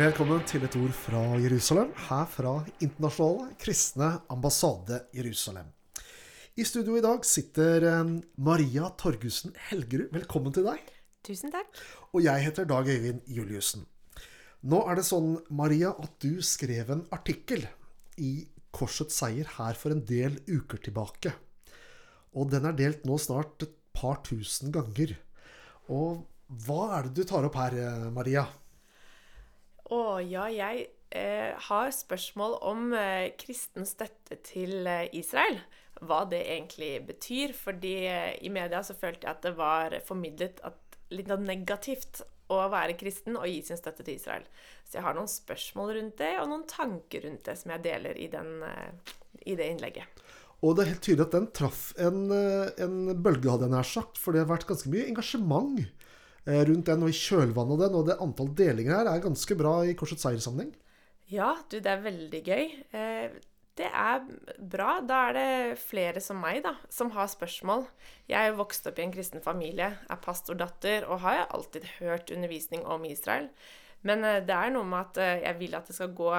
Velkommen til et ord fra Jerusalem, her fra Internasjonale kristne ambassade Jerusalem. I studio i dag sitter eh, Maria Torgussen Helgerud. Velkommen til deg. Tusen takk. Og jeg heter Dag Øyvind Juliussen. Nå er det sånn, Maria, at du skrev en artikkel i Korsets seier her for en del uker tilbake. Og den er delt nå snart et par tusen ganger. Og hva er det du tar opp her, eh, Maria? Å ja, jeg eh, har spørsmål om eh, kristen støtte til eh, Israel. Hva det egentlig betyr. Fordi eh, i media så følte jeg at det var formidlet at litt negativt å være kristen og gi sin støtte til Israel. Så jeg har noen spørsmål rundt det, og noen tanker rundt det som jeg deler i, den, eh, i det innlegget. Og det er helt tydelig at den traff en, eh, en bølge, hadde jeg nær sagt. For det har vært ganske mye engasjement rundt den, og i kjølvannet av den. Og det antall delinger her er ganske bra i Korsets seiersammenheng. Ja, du, det er veldig gøy. Eh, det er bra. Da er det flere som meg, da, som har spørsmål. Jeg er vokst opp i en kristen familie, er pastordatter og har alltid hørt undervisning om Israel. Men eh, det er noe med at eh, jeg vil at det skal gå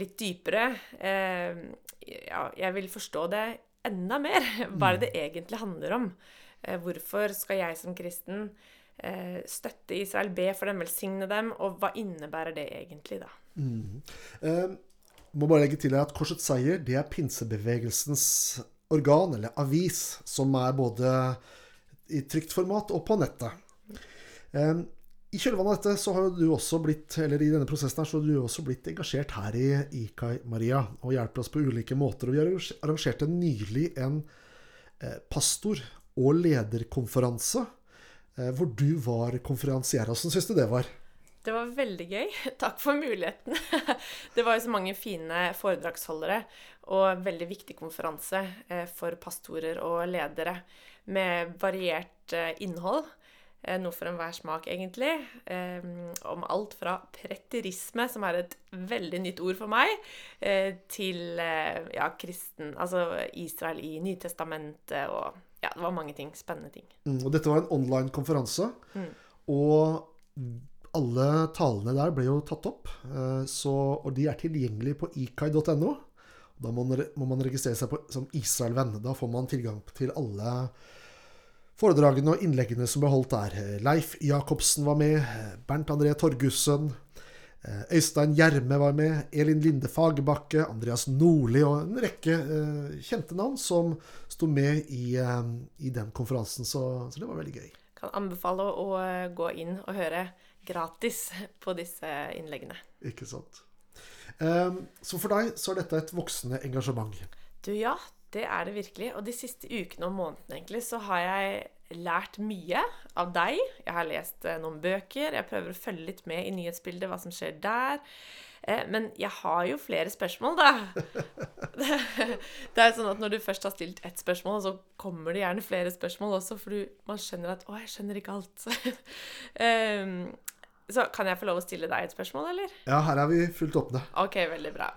litt dypere. Eh, ja, jeg vil forstå det enda mer. Er det det egentlig handler om? Eh, hvorfor skal jeg som kristen eh, støtte Israel, be for dem, velsigne dem, og hva innebærer det egentlig, da? Eh, må bare legge til deg at Korsets seier det er pinsebevegelsens organ, eller avis, som er både i trygt format og på nettet. Eh, I kjølvannet av dette så har du også blitt, eller i denne prosessen her, så har du også blitt engasjert her i IKAI Maria og hjelper oss på ulike måter. Og vi har arrangert en nylig en eh, pastor- og lederkonferanse eh, hvor du var konferansier. Hvordan syns du det var? Det var veldig gøy. Takk for muligheten. Det var jo så mange fine foredragsholdere og veldig viktig konferanse eh, for pastorer og ledere med variert eh, innhold. Eh, Noe for enhver smak, egentlig. Eh, Om alt fra preterisme, som er et veldig nytt ord for meg, eh, til eh, ja, kristen Altså Israel i Nytestamentet og det var mange ting. Spennende ting. Mm, og dette var en online konferanse. Og alle talene der ble jo tatt opp. eh, Så, og de er tilgjengelige på ikai.no. Da må man, må man registrere seg på, som Israel-venn. Da får man tilgang til alle foredragene og innleggene som ble holdt der. Leif Jacobsen var med. Bernt André Torgussen. Eh, Øystein Gjerme var med. Elin Linde Fagerbakke. Andreas Nordli og en rekke eh, kjente navn som sto med i, eh, i den konferansen. Så, så det var veldig gøy. Kan anbefale å gå inn og høre gratis på disse innleggene. Ikke sant. Så for deg så er dette et voksende engasjement. Du, ja, det er det virkelig. Og de siste ukene og månedene egentlig, så har jeg lært mye av deg. Jeg har lest eh, noen bøker. Jeg prøver å følge litt med i nyhetsbildet, hva som skjer der. Eh, Men jeg har jo flere spørsmål, da. Det, det er sånn at når du først har stilt ett spørsmål, så kommer det gjerne flere spørsmål også, for du, man skjønner at 'Å, jeg skjønner ikke alt'. Så kan jeg få lov å stille deg et spørsmål, eller? Ja, her er vi fullt åpne. Ok, veldig bra.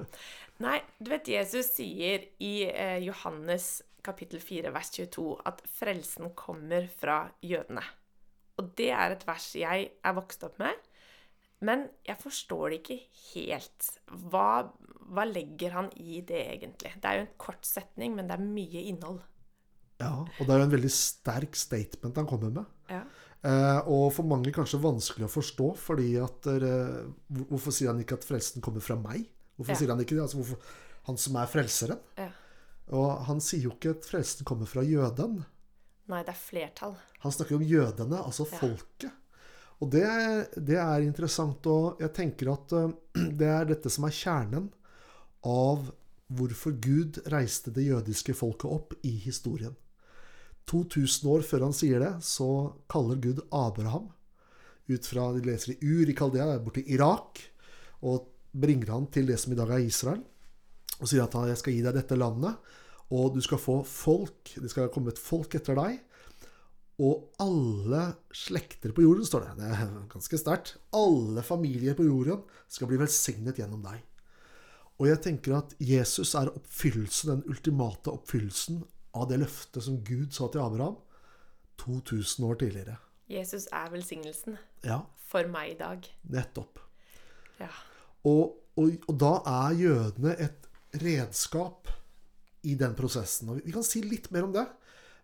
Nei, du vet Jesus sier i eh, Johannes kapittel 4 vers 22 at frelsen kommer fra jødene. Og det er et vers jeg er vokst opp med, men jeg forstår det ikke helt. Hva, hva legger han i det egentlig? Det er jo en kort setning, men det er mye innhold. Ja, Og det er jo en veldig sterk statement han kommer med. Ja. Eh, og for mange kanskje vanskelig å forstå, fordi at eh, Hvorfor sier han ikke at frelsen kommer fra meg? Hvorfor Ja. sier han ikke det? Altså, hvorfor, han som er frelseren. Ja. Og han sier jo ikke at frelsen kommer fra jøden. Nei, det er flertall. Han snakker om jødene, altså Ja. folket. Og det, det er interessant, og jeg tenker at eh, det er dette som er kjernen av hvorfor Gud reiste det jødiske folket opp i historien. 2000 år før han sier det, så kaller Gud Abraham ut fra De leser i Ur i Kaldea, borti Irak, og bringer han til det som i dag er Israel, og sier at han, jeg skal gi deg dette landet, og du skal få folk, det skal komme et folk etter deg, og alle slekter på jorden, står det. Det er ganske sterkt. Alle familier på jorden skal bli velsignet gjennom deg. Og jeg tenker at Jesus er oppfyllelsen, den ultimate oppfyllelsen av det løftet som Gud sa til Abraham 2000 år tidligere. Jesus er velsignelsen Ja, for meg i dag. nettopp. Ja. Og, og, og da er jødene et redskap i den prosessen. Og vi kan si litt mer om det,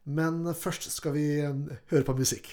men først skal vi eh, høre på musikk.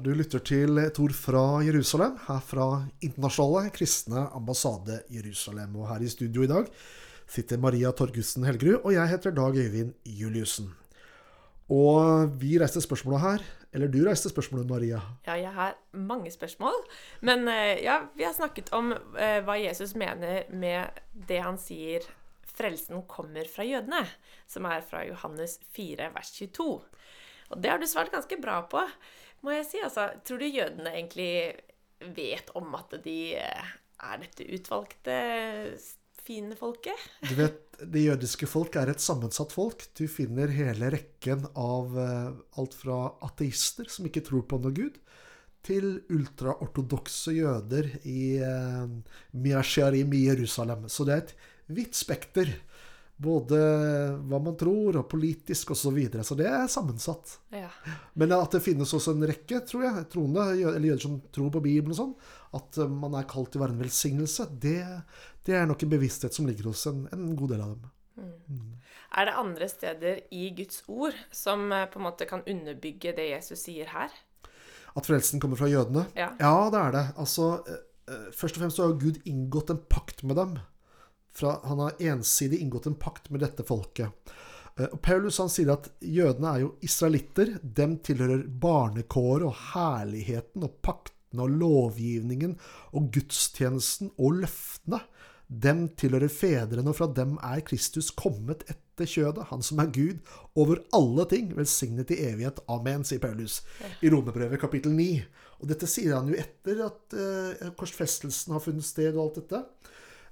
Du lytter til et ord fra Jerusalem, her fra Internasjonale kristne ambassade Jerusalem. Og her i studio i dag sitter Maria Torgussen Helgerud, og jeg heter Dag Øyvind Juliussen. Og vi reiste spørsmålet her. Eller du reiste spørsmålet, Maria. Ja, jeg har mange spørsmål. Men eh, ja, vi har snakket om eh, hva Jesus mener med det han sier 'frelsen kommer fra jødene', som er fra Johannes 4, vers 22. Og det har du svart ganske bra på må jeg si. Altså, tror du jødene egentlig vet om at de eh, er dette utvalgte, fine folket? Du vet, Det jødiske folk er et sammensatt folk. Du finner hele rekken av uh, alt fra ateister som ikke tror på noe gud, til ultraortodokse jøder i eh, Miasharim i Jerusalem. Så det er et vidt spekter både hva man tror, og politisk osv. Så, videre. så det er sammensatt. Ja. Men at det finnes også en rekke tror jeg, troende, eller jøder som tror på Bibelen og sånn, at eh, man er kalt til å være en velsignelse, det, det, er nok en bevissthet som ligger hos en, en god del av dem. Mm. Mm. Er det andre steder i Guds ord som eh, på en måte kan underbygge det Jesus sier her? At frelsen kommer fra jødene? Ja, ja det er det. Altså, eh, først og fremst så har Gud inngått en pakt med dem fra, han har ensidig inngått en pakt med dette folket. Eh, og Paulus han sier at jødene er jo israelitter. Dem tilhører barnekåret og herligheten og paktene og lovgivningen og gudstjenesten og løftene. Dem tilhører fedrene, og fra dem er Kristus kommet etter kjødet, han som er Gud, over alle ting, velsignet i evighet. Amen, sier Paulus i Romerbrevet kapittel 9. Og dette sier han jo etter at eh, korsfestelsen har funnet sted og alt dette.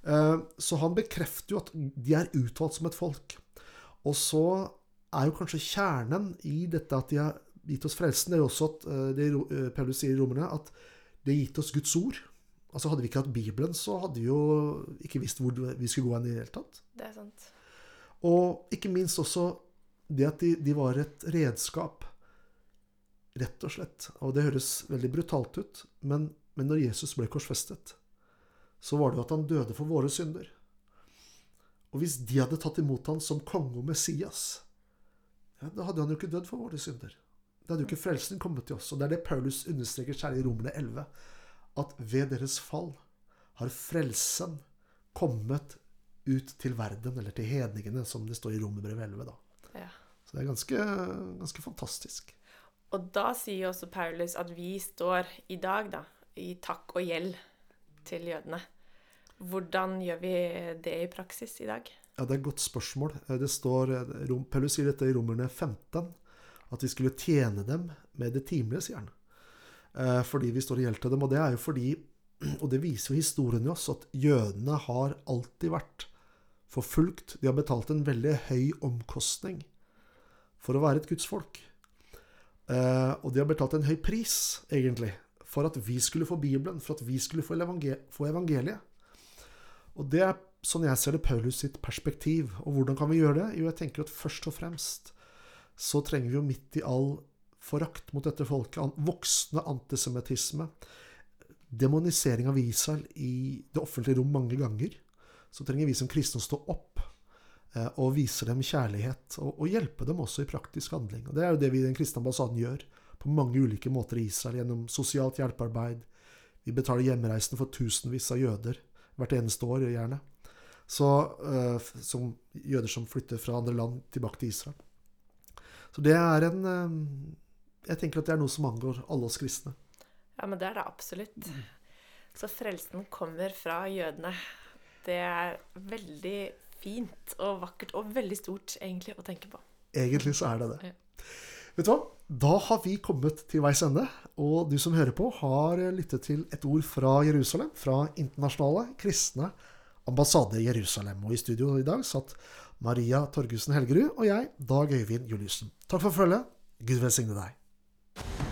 Eh, så han bekrefter jo at de er utvalgt som et folk. Og så er jo kanskje kjernen i dette at de har gitt oss frelsen, det er jo også at eh, det eh, Paulus sier i Romerne, at de har gitt oss Guds ord. Altså Hadde vi ikke hatt Bibelen, så hadde vi jo ikke visst hvor vi skulle gå hen i det hele tatt. Det er sant. Og ikke minst også det at de, de var et redskap. Rett og slett. Og det høres veldig brutalt ut, men, men når Jesus ble korsfestet, så var det jo at han døde for våre synder. Og hvis de hadde tatt imot han som konge og Messias, ja, da hadde han jo ikke dødd for våre synder. Da hadde jo ikke frelsen kommet til oss. Og det er det Paulus understreker særlig i Romerne 11. At ved deres fall har frelsen kommet ut til verden, eller til hedningene, som det står i Romerbrevet 11. da. Ja. Så det er ganske, ganske fantastisk. Og da sier også Paulus at vi står i dag, da, i takk og gjeld til jødene. Hvordan gjør vi det i praksis i dag? Ja, Det er et godt spørsmål. Det står, Rom- Paulus sier dette i Romerne 15, at vi skulle tjene dem med det timelige, sier han. Eh, Fordi vi står i gjeld til dem. Og det er jo fordi, og det viser jo historien i oss, at jødene har alltid vært forfulgt. De har betalt en veldig høy omkostning for å være et gudsfolk. Eh, og de har betalt en høy pris, egentlig, for at vi skulle få Bibelen, for at vi skulle få evangeliet. Og det er sånn jeg ser det Paulus sitt perspektiv. Og hvordan kan vi gjøre det? Jo, jeg tenker at først og fremst så trenger vi jo midt i all forakt mot dette folket, voksende antisemittisme, demonisering av Israel i det offentlige rom mange ganger, så trenger vi som kristne å stå opp eh, og vise dem kjærlighet, og hjelpe dem også i praktisk handling. Og Det er jo det vi i Den kristne ambassaden gjør på mange ulike måter i Israel, gjennom sosialt hjelpearbeid. Vi betaler hjemreisene for tusenvis av jøder hvert eneste år, gjerne. Så, eh, som jøder som flytter fra andre land tilbake til Israel. Så det er en eh, Jeg tenker at det er noe som angår alle oss kristne. Ja, men det er det absolutt. Så frelsen kommer fra jødene. Det er veldig fint og vakkert og veldig stort, egentlig, å tenke på. Egentlig så er det det. Ja. Vet du hva? Da har vi kommet til veis ende. Og du som hører på, har lyttet til et ord fra Jerusalem. Fra Internasjonale kristne ambassade i Jerusalem. Og i studio i dag satt Maria Torgussen Helgerud og jeg, Dag Øyvind Juliussen. Takk for følget. Gud velsigne deg.